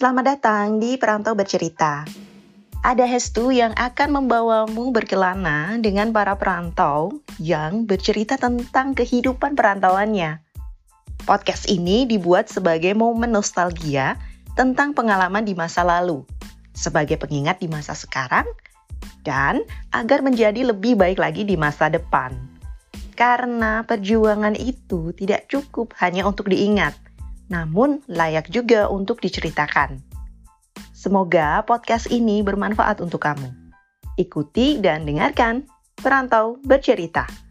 Selamat datang di Perantau Bercerita. Ada Hestu yang akan membawamu berkelana dengan para perantau yang bercerita tentang kehidupan perantauannya. Podcast ini dibuat sebagai momen nostalgia tentang pengalaman di masa lalu, sebagai pengingat di masa sekarang, dan agar menjadi lebih baik lagi di masa depan. Karena perjuangan itu tidak cukup hanya untuk diingat, namun layak juga untuk diceritakan. Semoga podcast ini bermanfaat untuk kamu. Ikuti dan dengarkan Perantau Bercerita.